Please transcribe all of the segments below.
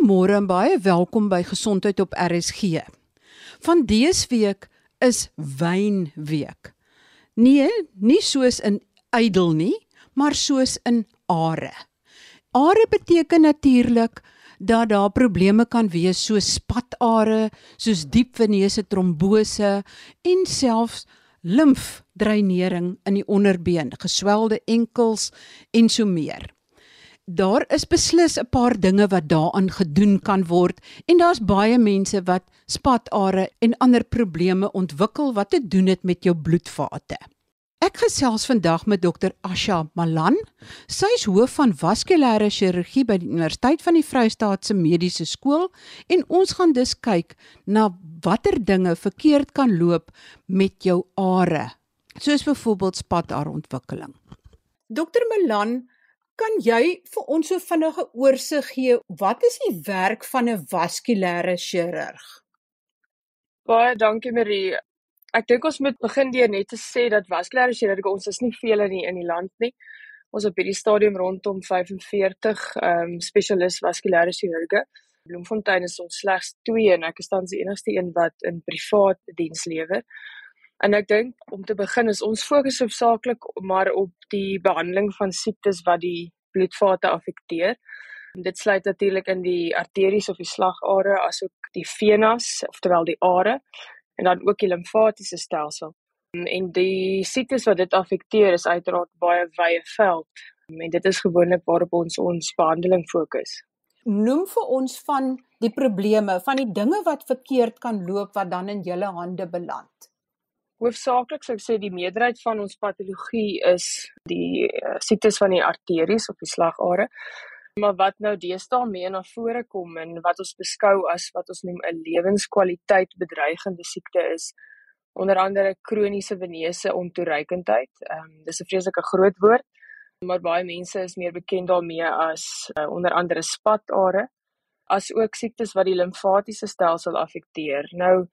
Goeiemôre en baie welkom by Gesondheid op RSG. Van dese week is wynweek. Nee, nie soos in ydel nie, maar soos in are. Are beteken natuurlik dat daar probleme kan wees soos spatare, soos diep venese trombose en selfs limfdreinering in die onderbeen, geswelde enkels en so meer. Daar is beslis 'n paar dinge wat daaraan gedoen kan word en daar's baie mense wat spatare en ander probleme ontwikkel wat te doen het met jou bloedvate. Ek gesels vandag met dokter Asha Malan. Sy is hoof van vaskulêre chirurgie by die Universiteit van die Vrystaat se Mediese Skool en ons gaan dus kyk na watter dinge verkeerd kan loop met jou are, soos byvoorbeeld spatarontwikkeling. Dokter Malan, kan jy vir ons so vinnige oorsig gee wat is die werk van 'n vaskulêre chirurg? Baie dankie Marie. Ek dink ons moet begin deur net te sê dat vaskulêre chirurgie ons is nie vele nie in die land nie. Ons op hierdie stadium rondom 45 ehm um, spesialis vaskulêre chirurge. Bloemfontein is ons slegs 2 en ek is tans die enigste een wat in privaat diens lewer. En ek dink om te begin is ons fokus hoofsaaklik maar op die behandeling van siektes wat die bloedvate affekteer. En dit sluit natuurlik in die arteries of die slagare asook die venas, oftewel die are en dan ook die limfatiese stelsel. En die siektes wat dit affekteer is uiteraard baie wye veld en dit is gewoonlik waarop ons ons behandeling fokus. Noem vir ons van die probleme, van die dinge wat verkeerd kan loop wat dan in julle hande beland. Hoofsaaklik sou ek sê die meerderheid van ons patologie is die uh, siektes van die arteries of die slagare maar wat nou deesdae meer na vore kom en wat ons beskou as wat ons noem 'n lewenskwaliteit bedreigende siekte is onder andere kroniese venese ontoereikendheid. Ehm um, dis 'n vreeslike groot woord, maar baie mense is meer bekend daarmee as uh, onder andere spatare as ook siektes wat die limfatiese stelsel affekteer. Nou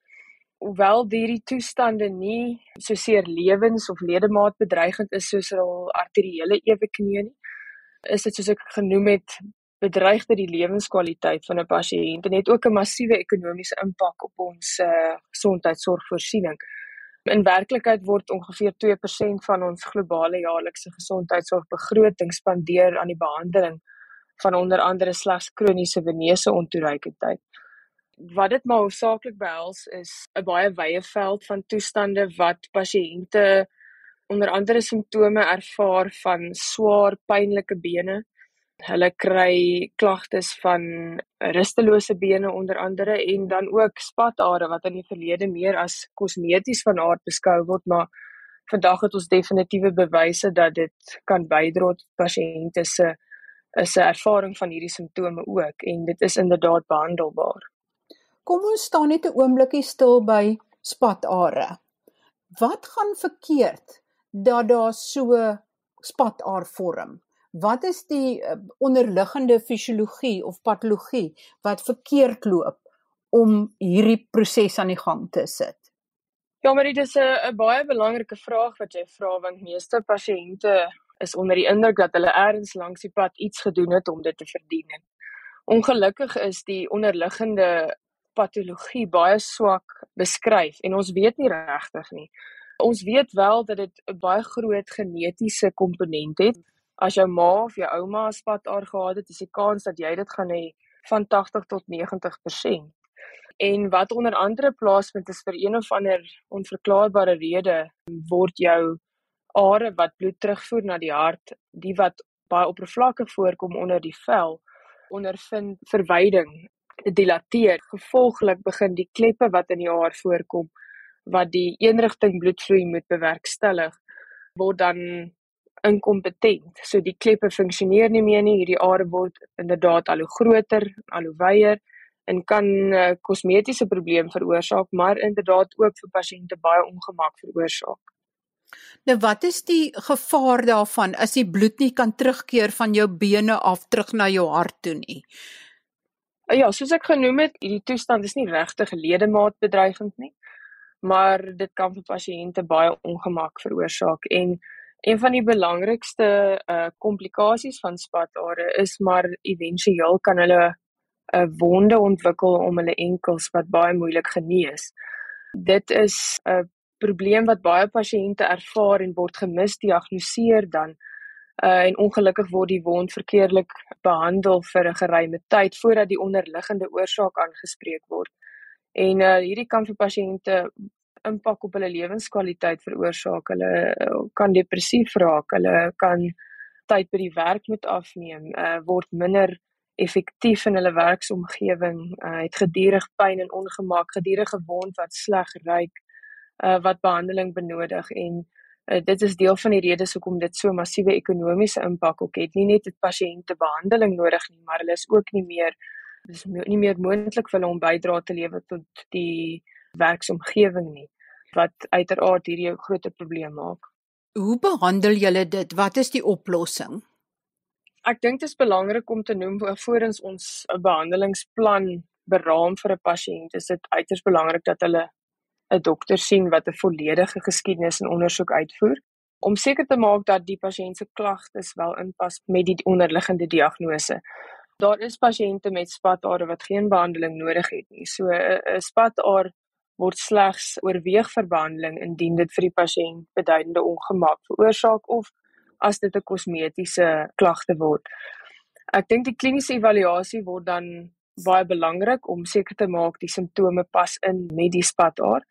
hoewel hierdie toestande nie soseer lewens of ledemaat bedreigend is soos al arteriële eweknie nie, is dit soos ek genoem het bedreig dit die lewenskwaliteit van 'n pasiënt en het ook 'n massiewe ekonomiese impak op ons uh, gesondheidsorgvoorsiening. In werklikheid word ongeveer 2% van ons globale jaarlikse gesondheidsorgbegroting spandeer aan die behandeling van onder andere slegs kroniese venese ontoereikendheid. Wat dit maar hoofsaaklik behels is 'n baie wye veld van toestande wat pasiënte onder andere simptome ervaar van swaar pynlike bene. Hulle kry klagtes van rustelose bene onder andere en dan ook spatare wat in die verlede meer as kosmeties van aard beskou word, maar vandag het ons definitiewe bewyse dat dit kan bydra tot pasiënte se is 'n ervaring van hierdie simptome ook en dit is inderdaad behandelbaar. Kom ons staan net 'n oombliekie stil by spatare. Wat gaan verkeerd dat daar so spataar vorm. Wat is die uh, onderliggende fisiologie of patologie wat verkeerd loop om hierdie proses aan die gang te sit? Ja, maar dit is 'n baie belangrike vraag wat jy vra want meeste pasiënte is onder die indruk dat hulle eers langs die pad iets gedoen het om dit te verdien. Ongelukkig is die onderliggende patologie baie swak beskryf en ons weet nie regtig nie. Ons weet wel dat dit 'n baie groot genetiese komponent het. As jou ma of jou ouma spataar gehad het, is die kans dat jy dit gaan hê van 80 tot 90%. En wat onder andere plaasvind is vir een of ander onverklaarbare rede word jou are wat bloed terugvoer na die hart, die wat baie oppervlakkig voorkom onder die vel, ondervind verwyding, dilateer. Gevolglik begin die kleppe wat in die haar voorkom wat die eenrigting bloedvloei moet bewerkstellig word dan inkompetent. So die kleppe funksioneer nie meer nie. Hierdie are word inderdaad al hoe groter, al hoe wyer en kan 'n uh, kosmetiese probleem veroorsaak, maar inderdaad ook vir pasiënte baie ongemak veroorsaak. Nou wat is die gevaar daarvan as die bloed nie kan terugkeer van jou bene af terug na jou hart toe nie? Ja, soos ek genoem het, hierdie toestand is nie regtig ledemaat bedreigend nie maar dit kan vir pasiënte baie ongemak veroorsaak en een van die belangrikste uh komplikasies van spatare is maar éventueel kan hulle 'n wonde ontwikkel om hulle enkels wat baie moeilik genees. Dit is 'n probleem wat baie pasiënte ervaar en word gemisdiagnoseer dan uh, en ongelukkig word die wond verkeerlik behandel vir 'n geruime tyd voordat die onderliggende oorsaak aangespreek word. En uh, hierdie kan vir pasiënte impak op hulle lewenskwaliteit veroorsaak. Hulle uh, kan depressief raak, hulle kan tyd by die werk moet afneem, uh, word minder effektief in hulle werksomgewing, uh, het gedurig pyn en ongemak, gedurende wond wat sleg ruik, uh, wat behandeling benodig en Uh, dit is deel van die redes hoekom dit so massiewe ekonomiese impak ook het. Nie net het pasiënte behandeling nodig nie, maar hulle is ook nie meer dis nie meer moontlik vir hulle om bydra te lewer tot die werksomgewing nie wat uiteraard hierdie 'n groot probleem maak. Hoe behandel julle dit? Wat is die oplossing? Ek dink dit is belangrik om te noem voorens ons 'n behandelingsplan beraam vir 'n pasiënt, is dit uiters belangrik dat hulle 'n dokter sien wat 'n volledige geskiedenis en ondersoek uitvoer om seker te maak dat die pasiënt se klagtes wel inpas met die onderliggende diagnose. Daar is pasiënte met spatare wat geen behandeling nodig het nie. So 'n spataar word slegs oorweeg vir behandeling indien dit vir die pasiënt beduidende ongemak veroorsaak of as dit 'n kosmetiese klagte word. Ek dink die kliniese evaluasie word dan baie belangrik om seker te maak die simptome pas in met die spataar.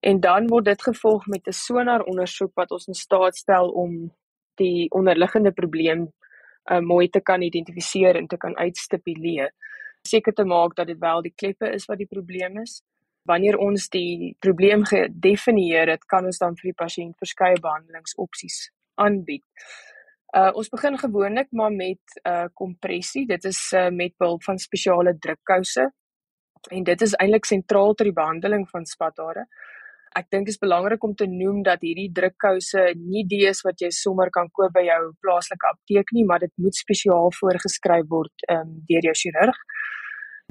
En dan word dit gevolg met 'n sonar ondersoek wat ons in staat stel om die onderliggende probleem uh, mooi te kan identifiseer en te kan uitstipuleer. Seker te maak dat dit wel die kleppe is wat die probleem is. Wanneer ons die probleem gedefinieer het, kan ons dan vir die pasiënt verskeie behandelingsopsies aanbied. Uh ons begin gewoonlik maar met uh kompressie. Dit is uh met behulp van spesiale drukkouse. En dit is eintlik sentraal ter behandeling van spatare. Ek dink dit is belangrik om te noem dat hierdie drukkouse nie die is wat jy sommer kan koop by jou plaaslike apteek nie, maar dit moet spesiaal voorgeskryf word um deur jou chirurg.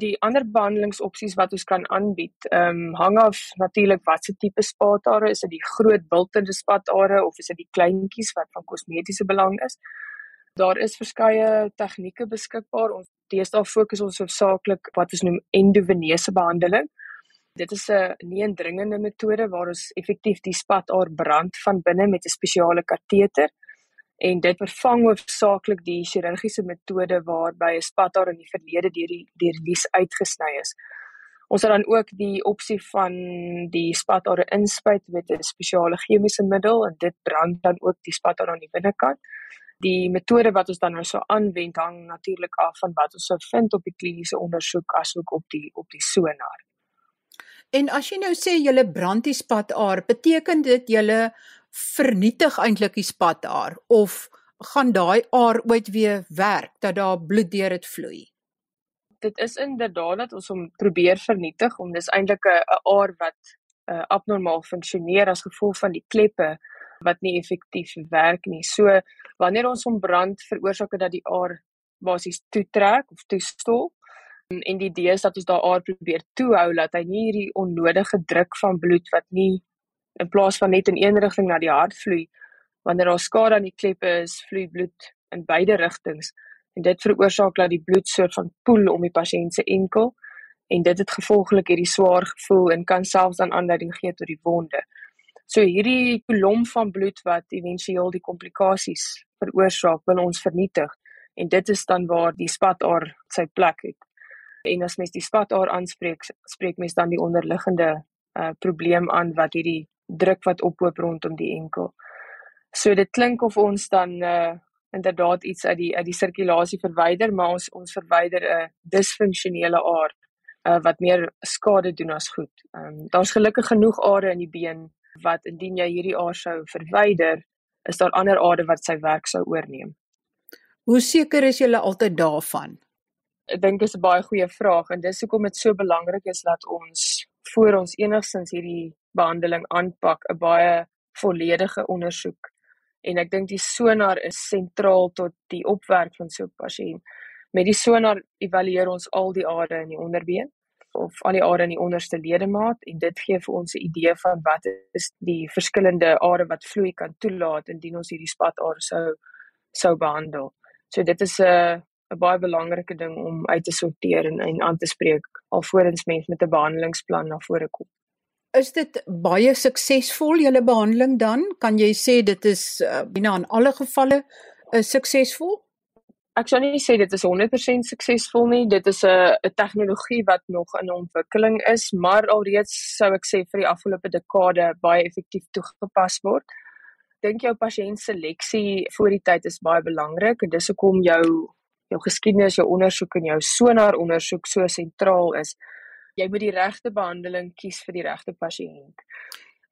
Die ander behandelingsopsies wat ons kan aanbied, ehm um, hang af natuurlik watse tipe spatare, is dit die groot bultende spatare of is dit die kleintjies wat van kosmetiese belang is? Daar is verskeie tegnieke beskikbaar. Ons deesdae fokus ons hoofsaaklik wat ons noem endovenese behandeling. Dit is 'n nie indringende metode waar ons effektief die spataar brand van binne met 'n spesiale kateter en dit vervang hoofsaaklik die chirurgiese metode waarby 'n spataar in die verlede deur die deur lies uitgesny is. Ons het dan ook die opsie van die spataar inspuit met 'n spesiale chemiese middel en dit brand dan ook die spataar aan die binnekant. Die metode wat ons dan nou sou aanwend hang natuurlik af van wat ons sou vind op die kliniese ondersoek asook op die op die sonar. En as jy nou sê jy brand die spataar, beteken dit jy vernietig eintlik die spataar of gaan daai aar ooit weer werk dat daar bloed deur dit vloei? Dit is inderdaad dat ons hom probeer vernietig om dis eintlik 'n aar wat uh, abnormaal funksioneer as gevolg van die kleppe wat nie effektief werk nie. So wanneer ons hom brand veroorsaak dit dat die aar basies toetrek of toestol en die idee is dat ons daai aar probeer toehou dat hy nie hierdie onnodige druk van bloed wat nie in plaas van net in een rigting na die hart vloei. Wanneer daar skade aan die kleppe is, vloei bloed in beide rigtings en dit veroorsaak dat die bloed soort van poel om die pasiënt se enkel en dit het gevolglik hierdie swaar gevoel en kan selfs dan aanleiding gee tot die wonde. So hierdie kolom van bloed wat éventueel die komplikasies veroorsaak, wil ons vernietig en dit is dan waar die spataar sy plek het. En as mens die spataar aanspreek, spreek mens dan die onderliggende uh probleem aan wat hierdie druk wat ophoop rondom die enkel. So dit klink of ons dan uh inderdaad iets uit die uit die sirkulasie verwyder, maar ons ons verwyder 'n disfunksionele aard uh wat meer skade doen as goed. Ehm um, daar's gelukkig genoeg are in die been wat indien jy hierdie aar sou verwyder, is daar ander are wat sy werk sou oorneem. Hoe seker is jy altyd daarvan? Ek dink dit is 'n baie goeie vraag en dis hoekom dit so belangrik is dat ons voor ons enigstens hierdie behandeling aanpak 'n baie volledige ondersoek en ek dink die sonar is sentraal tot die opwerk van so 'n pasiënt. Met die sonar evalueer ons al die are in die onderbeen of al die are in die onderste ledemaat en dit gee vir ons 'n idee van wat is die verskillende are wat vloei kan toelaat indien ons hierdie spataar sou sou behandel. So dit is 'n 'n baie belangrike ding om uit te sorteer en, en aan te spreek alvorens mens met 'n behandelingsplan na vore kom. Is dit baie suksesvol julle behandeling dan? Kan jy sê dit is uh, binne aan alle gevalle uh, suksesvol? Ek sou nie sê dit is 100% suksesvol nie. Dit is 'n 'n tegnologie wat nog in ontwikkeling is, maar alreeds sou ek sê vir die afgelope dekade baie effektief toegepas word dink jou pasiënt seleksie voor die tyd is baie belangrik en dis hoekom jou jou geskiedenis, jou ondersoek en jou sonar ondersoek so sentraal is. Jy moet die regte behandeling kies vir die regte pasiënt.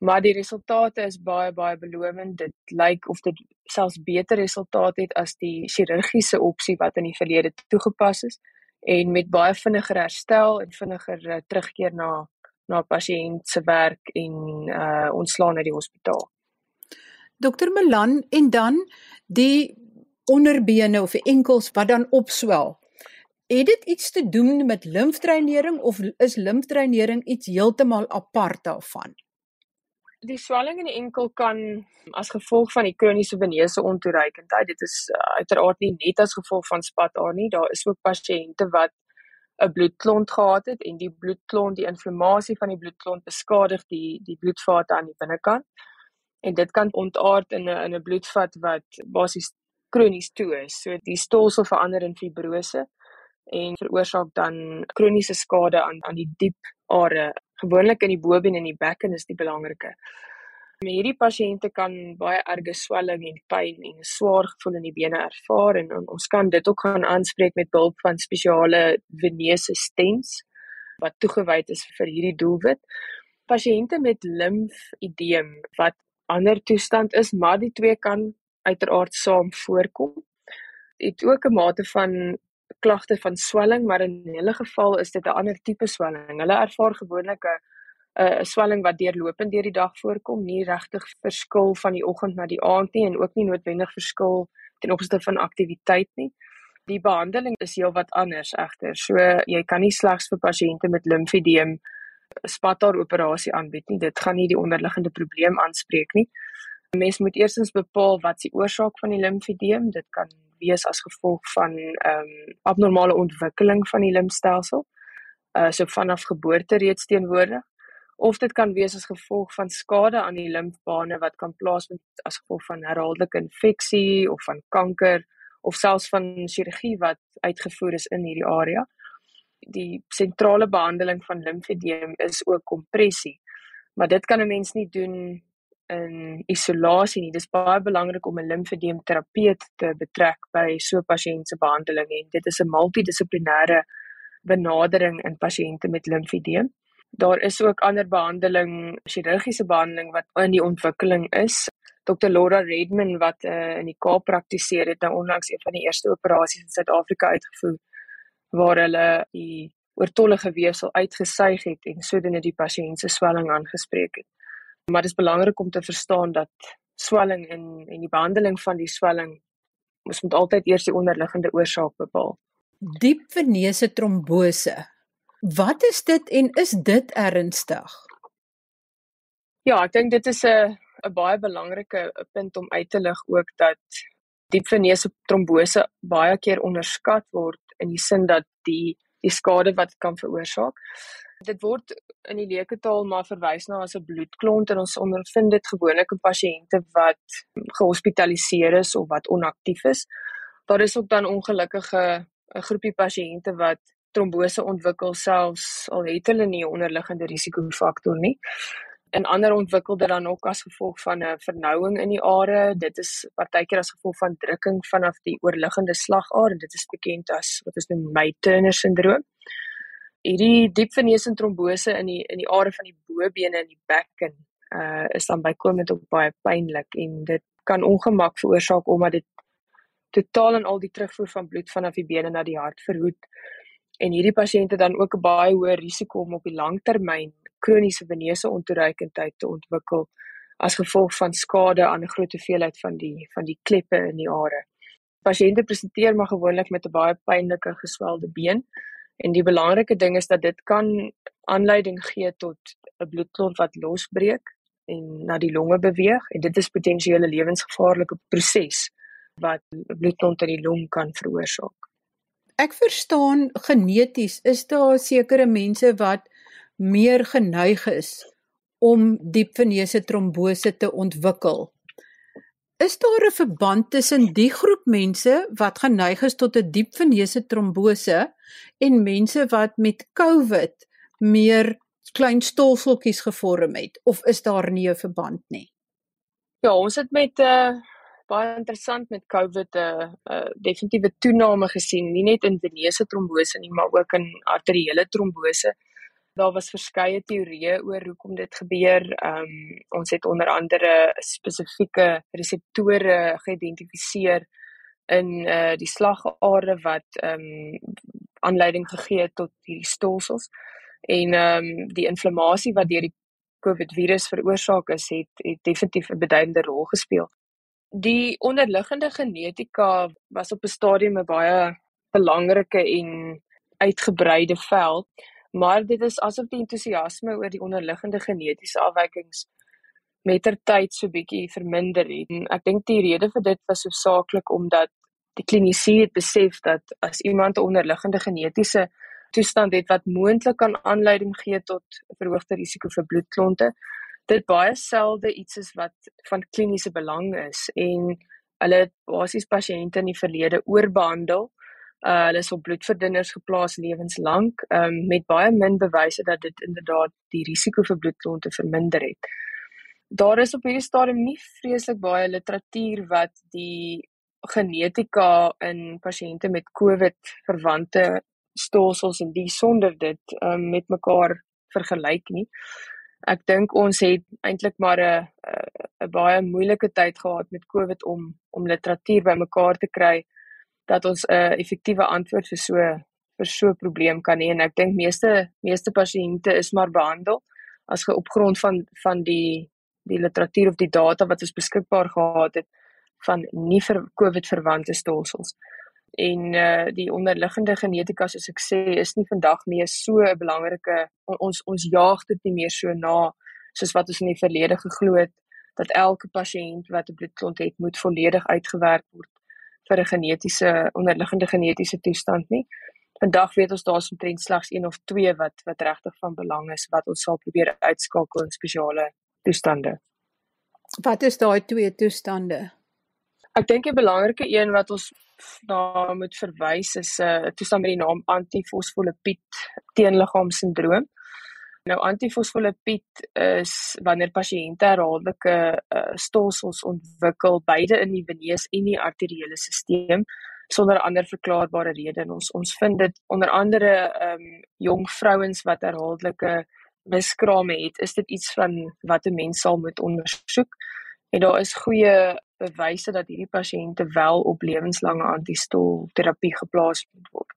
Maar die resultate is baie baie belovend. Dit lyk of dit selfs beter resultate het as die chirurgiese opsie wat in die verlede toegepas is en met baie vinniger herstel en vinniger uh, terugkeer na na pasiënt se werk en uh ontslaan uit die hospitaal. Dokter Melan en dan die onderbene of die enkels wat dan opswel. Het dit iets te doen met limfdreinering of is limfdreinering iets heeltemal apart daarvan? Die swelling in die enkel kan as gevolg van die kroniese venese ontoereikendheid, dit is uh, uiteraard nie net as gevolg van SPAT-A nie, daar is ook pasiënte wat 'n bloedklont gehad het en die bloedklont, die inflammasie van die bloedklont beskadig die die bloedvate aan die binnekant en dit kan ontaard in 'n in 'n bloedvat wat basies kronies toe is. So die stolsel verander in fibrose en veroorsaak dan kroniese skade aan aan die diep are, gewoonlik in die bobeen en die bekken is die belangrike. Maar hierdie pasiënte kan baie erge swelling en pyn en swaar gevoel in die bene ervaar en, en ons kan dit ook gaan aanspreek met behulp van spesiale venese stents wat toegewy is vir hierdie doelwit. Pasiënte met limfedeem wat ander toestand is, maar die twee kan uiteraard saam voorkom. Dit ook 'n mate van klagte van swelling, maar in hulle geval is dit 'n ander tipe swelling. Hulle ervaar gewoonlik 'n 'n swelling wat deurlopend deur die dag voorkom, nie regtig verskil van die oggend na die aand nie en ook nie noodwendig verskil ten opsigte van aktiwiteit nie. Die behandeling is heelwat anders egter. So jy kan nie slegs vir pasiënte met limfedeem spatar operasie aanbied nie. Dit gaan nie die onderliggende probleem aanspreek nie. 'n Mens moet eerstens bepaal wat die oorsaak van die limfedeem. Dit kan wees as gevolg van ehm um, abnormale ontwikkeling van die limfstelsel. Uh so vanaf geboorte reeds teenwoordig of dit kan wees as gevolg van skade aan die limfbane wat kan plaasvind as gevolg van herhaaldelike infeksie of van kanker of selfs van chirurgie wat uitgevoer is in hierdie area die sentrale behandeling van limfedeem is ook kompressie. Maar dit kan 'n mens nie doen in isolasie nie. Dis baie belangrik om 'n limfedeem terapeut te betrek by so pasiënt se behandeling en dit is 'n multidissiplinêre benadering in pasiënte met limfedeem. Daar is ook ander behandeling, chirurgiese behandeling wat in die ontwikkeling is. Dr Laura Redman wat uh, in die Kaap praktiseer het nou onlangs een van die eerste operasies in Suid-Afrika uitgevoer waar hulle die oortollige weefsel uitgesuig het en sodoende die pasiënt se swelling aangespreek het. Maar dit is belangrik om te verstaan dat swelling en en die behandeling van die swelling moet moet altyd eers die onderliggende oorsaak bepaal. Diep venese trombose. Wat is dit en is dit ernstig? Ja, ek dink dit is 'n 'n baie belangrike punt om uit te lig ook dat diep venese trombose baie keer onderskat word in die sin dat die die skade wat dit kan veroorsaak. Dit word in die leuke taal maar verwys na as 'n bloedklont en ons ondervind dit gewoonlik in pasiënte wat gehospitaliseer is of wat onaktief is. Daar is ook dan ongelukkige 'n groepie pasiënte wat trombose ontwikkel selfs al het hulle nie 'n onderliggende risikofaktor nie en ander ontwikkel dit dan ook as gevolg van 'n vernouing in die are. Dit is partykeer as gevolg van drukking vanaf die oorliggende slagaar en dit is bekend as wat is noem May-Turner syndroom. Hierdie diep venese trombose in die in die are van die bobene en die bekken uh is dan bykomend ook baie pynlik en dit kan ongemak veroorsaak omdat dit totaal en al die terugvoer van bloed vanaf die bene na die hart verhoed. En hierdie pasiënte dan ook 'n baie hoë risiko om op die langtermyn kroniese venese ontoereikendheid te ontwikkel as gevolg van skade aan 'n groot hoeveelheid van die van die kleppe in die are. Pasiënte presenteer maar gewoonlik met 'n baie pynlike geswelde been en die belangrike ding is dat dit kan aanleiding gee tot 'n bloedklont wat losbreek en na die longe beweeg en dit is potensiële lewensgevaarlike proses wat bloedklont in die long kan veroorsaak. Ek verstaan geneties is daar sekere mense wat meer geneig is om diepveneuse trombose te ontwikkel. Is daar 'n verband tussen die groep mense wat geneig is tot 'n diepveneuse trombose en mense wat met COVID meer klein stolseltjies gevorm het of is daar nie 'n verband nie? Ja, ons het met 'n uh, eh, baie interessant met COVID 'n uh, uh, definitiewe toename gesien, nie net in venese trombose nie, maar ook in arteriële trombose. Daar was verskeie teorieë oor hoekom dit gebeur. Ehm um, ons het onder andere spesifieke reseptore geïdentifiseer in uh die slagare wat ehm um, aanleiding gegee het tot hierdie stolsels en ehm um, die inflammasie wat deur die COVID virus veroorsaak is het het definitief 'n beduidende rol gespeel. Die onderliggende genetika was op 'n stadium 'n baie belangrike en uitgebreide veld, maar dit is asof die entoesiasme oor die onderliggende genetiese afwykings mettertyd so bietjie verminder het. En ek dink die rede vir dit was hoofsaaklik omdat die klinisi het besef dat as iemand 'n onderliggende genetiese toestand het wat moontlik kan aanleiding gee tot verhoogde risiko vir bloedklonte. Dit baie selde iets is wat van kliniese belang is en hulle basies pasiënte in die verlede oorbehandel. Uh hulle is op bloedverdunners geplaas lewenslank um, met baie min bewyse dat dit inderdaad die risiko vir bloedklonte verminder het. Daar is op hierdie stadium nie vreeslik baie literatuur wat die genetika in pasiënte met COVID verwante stelsels en die sonder dit um, met mekaar vergelyk nie. Ek dink ons het eintlik maar 'n 'n baie moeilike tyd gehad met COVID om om literatuur bymekaar te kry dat ons 'n effektiewe antwoord vir so vir so 'n probleem kan hê. En ek dink meeste meeste pasiënte is maar behandel as ge op grond van van die die literatuur of die data wat ons beskikbaar gehad het van nie vir COVID verwante stelsels en uh die onderliggende genetika soos ek sê is nie vandag meer so 'n belangrike ons ons jaag dit nie meer so na soos wat ons in die verlede geglo het dat elke pasiënt wat 'n bloedklont het moet volledig uitgewerk word vir 'n genetiese onderliggende genetiese toestand nie. Vandag weet ons daar's omtrent slegs een of twee wat wat regtig van belang is wat ons sal probeer uitskakel in spesiale toestande. Wat is daai twee toestande? Ek dink die belangrike een wat ons na moet verwys is 'n uh, toestand met die naam antifosfolipied teenliggaamsindroom. Nou antifosfolipied is wanneer pasiënte herhaaldelike uh, stolsels ontwikkel beide in die veneus en die arteriële stelsel sonder ander verklaarbare rede en ons ons vind dit onder andere um, jong vrouens wat herhaaldelike miskrame het is dit iets van wat 'n mens sal moet ondersoek en daar is goeie bewyse dat hierdie pasiënte wel op lewenslange antistol terapie geplaas moet word.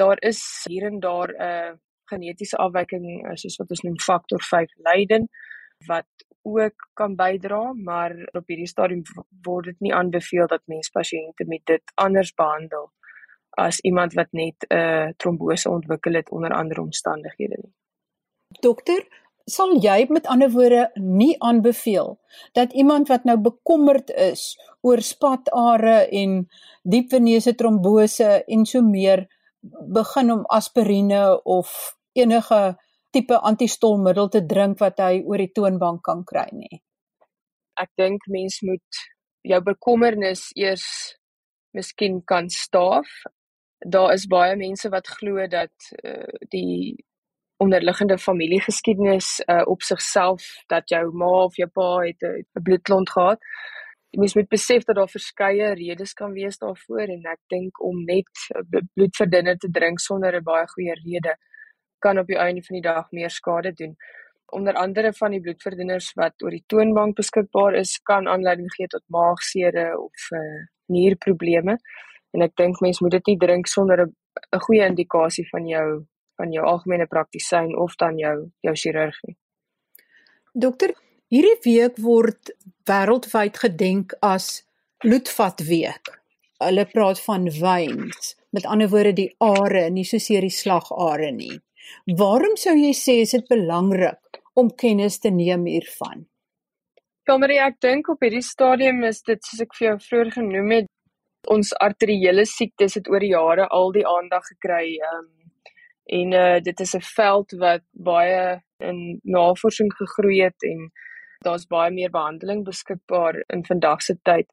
Daar is hier en daar 'n uh, genetiese afwyking soos wat ons noem faktor 5 lyding wat ook kan bydra, maar op hierdie stadium word dit nie aanbeveel dat mens pasiënte met dit anders behandel as iemand wat net 'n uh, trombose ontwikkel het onder ander omstandighede nie. Dokter, sal jy met ander woorde nie aanbeveel dat iemand wat nou bekommerd is oor spatare en diepveneuse trombose en so meer begin om aspirine of enige tipe antistolmiddel te drink wat hy oor die toonbank kan kry nie. Ek dink mens moet jou bekommernis eers miskien kan staaf. Daar is baie mense wat glo dat uh, die onderliggende familiegeskiedenis uh, op sigself dat jou ma of jou pa het 'n bloedklont gehad. Jy moet met besef dat daar verskeie redes kan wees daarvoor en ek dink om net bloedverdunner te drink sonder 'n baie goeie rede kan op die einde van die dag meer skade doen. Onder andere van die bloedverdunners wat oor die toonbank beskikbaar is, kan aanleiding gee tot maagsere of uh, nierprobleme. En ek dink mense moet dit nie drink sonder 'n goeie indikasie van jou van jou algemene praktisyn of dan jou jou chirurg nie. Dokter, hierdie week word wêreldwyd gedenk as bloedvatweek. Hulle praat van veins, met ander woorde die are, nie soseer die slagare nie. Waarom sou jy sê is dit belangrik om kennis te neem hiervan? Kamerie, ek dink op hierdie stadium is dit soos ek vir jou vroeër genoem het, Ons arteriële siektes het oor die jare al die aandag gekry. Um en uh, dit is 'n veld wat baie in navorsing gegroei het en daar's baie meer behandeling beskikbaar in vandag se tyd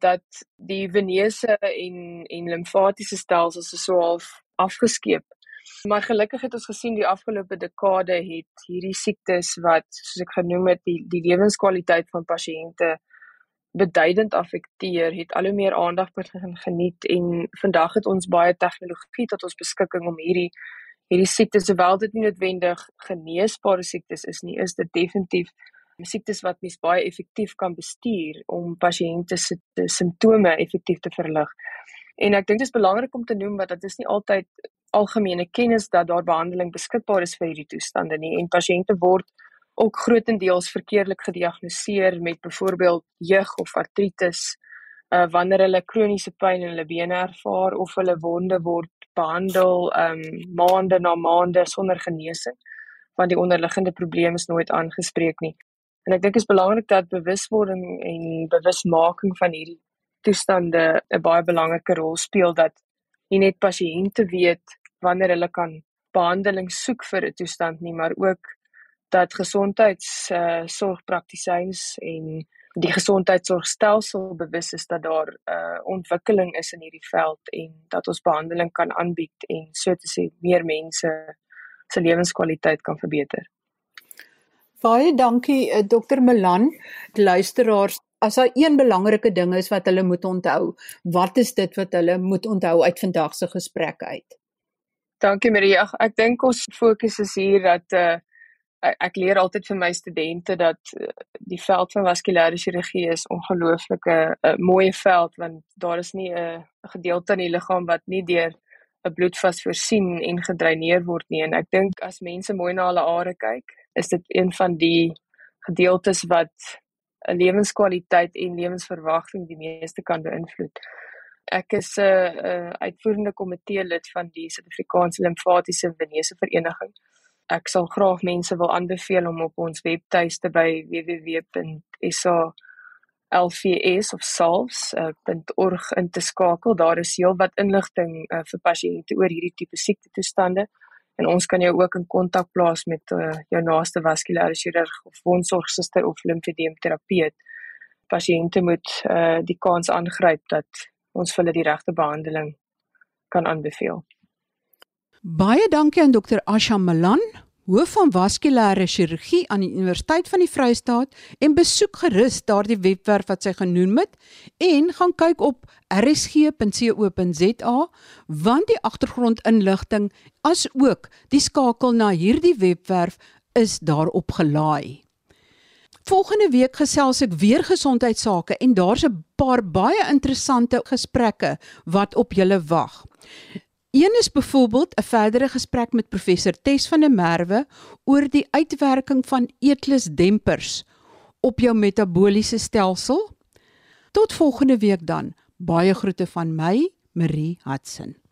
dat die venese en en limfatiese stelsels so half afgeskeep. Maar gelukkig het ons gesien die afgelope dekade het hierdie siektes wat soos ek genoem het die die lewenskwaliteit van pasiënte beduidend affekteer, het al hoe meer aandag begin geniet en vandag het ons baie tegnologie tot ons beskikking om hierdie hierdie siektes sowel dit nie noodwendig geneesbare siektes is nie, is dit definitief siektes wat mens baie effektief kan bestuur om pasiënte se simptome effektief te verlig. En ek dink dit is belangrik om te noem dat dit is nie altyd algemene kennis dat daar behandeling beskikbaar is vir hierdie toestande nie en pasiënte word ook grootendeels verkeerdelik gediagnoseer met byvoorbeeld jeug of artritis uh, wanneer hulle kroniese pyn in hulle bene ervaar of hulle wonde word behandel um maande na maande sonder genesing want die onderliggende probleem is nooit aangespreek nie. En ek dink dit is belangrik dat bewuswording en bewusmaking van hierdie toestande 'n baie belangrike rol speel dat nie net pasiënte weet wanneer hulle kan behandeling soek vir 'n toestand nie, maar ook dat gesondheids uh, sorgpraktisyns en die gesondheidsorgstelsel bewus is dat daar 'n uh, ontwikkeling is in hierdie veld en dat ons behandeling kan aanbied en so te sê meer mense se lewenskwaliteit kan verbeter. Baie dankie uh, Dr. Melan. Luisteraars, as daar een belangrike ding is wat hulle moet onthou, wat is dit wat hulle moet onthou uit vandag se gesprek uit? Dankie Marie. Ag, ek dink ons fokus is hier dat uh ek leer altyd vir my studente dat uh, die veld van vaskulêre chirurgie is ongelooflike 'n uh, mooi veld want daar is nie 'n uh, gedeelte in die liggaam wat nie deur 'n bloedvas voorsien en gedreineer word nie en ek dink as mense mooi na hulle are kyk is dit een van die gedeeltes wat 'n lewenskwaliteit en lewensverwagting die meeste kan beïnvloed. Ek is 'n uh, uh, uitvoerende komitee lid van die Suid-Afrikaanse Limfatiese Venese Vereniging. Ek sal graag mense wil aanbeveel om op ons webtuiste by www.sa.lvs of salves.org uh, in te skakel. Daar is heelwat inligting uh, vir pasiënte oor hierdie tipe siekte toestande en ons kan jou ook in kontak plaas met uh, jou naaste vaskulêre chirurg of wondsorgsuster of limfedeemterapeut. Pasiënte moet uh, die kans aangryp dat ons vir hulle die regte behandeling kan aanbeveel. Baie dankie aan dokter Asha Malan hoof van vaskulêre chirurgie aan die Universiteit van die Vrystaat en besoek gerus daardie webwerf wat sy genoem het en gaan kyk op rsg.co.za want die agtergrondinligting as ook die skakel na hierdie webwerf is daarop gelaai. Volgende week gesels ek weer gesondheidsake en daar's 'n paar baie interessante gesprekke wat op julle wag. Een is byvoorbeeld 'n verdere gesprek met professor Tes van der Merwe oor die uitwerking van eetlusdempers op jou metabooliese stelsel. Tot volgende week dan. Baie groete van my, Marie Hudson.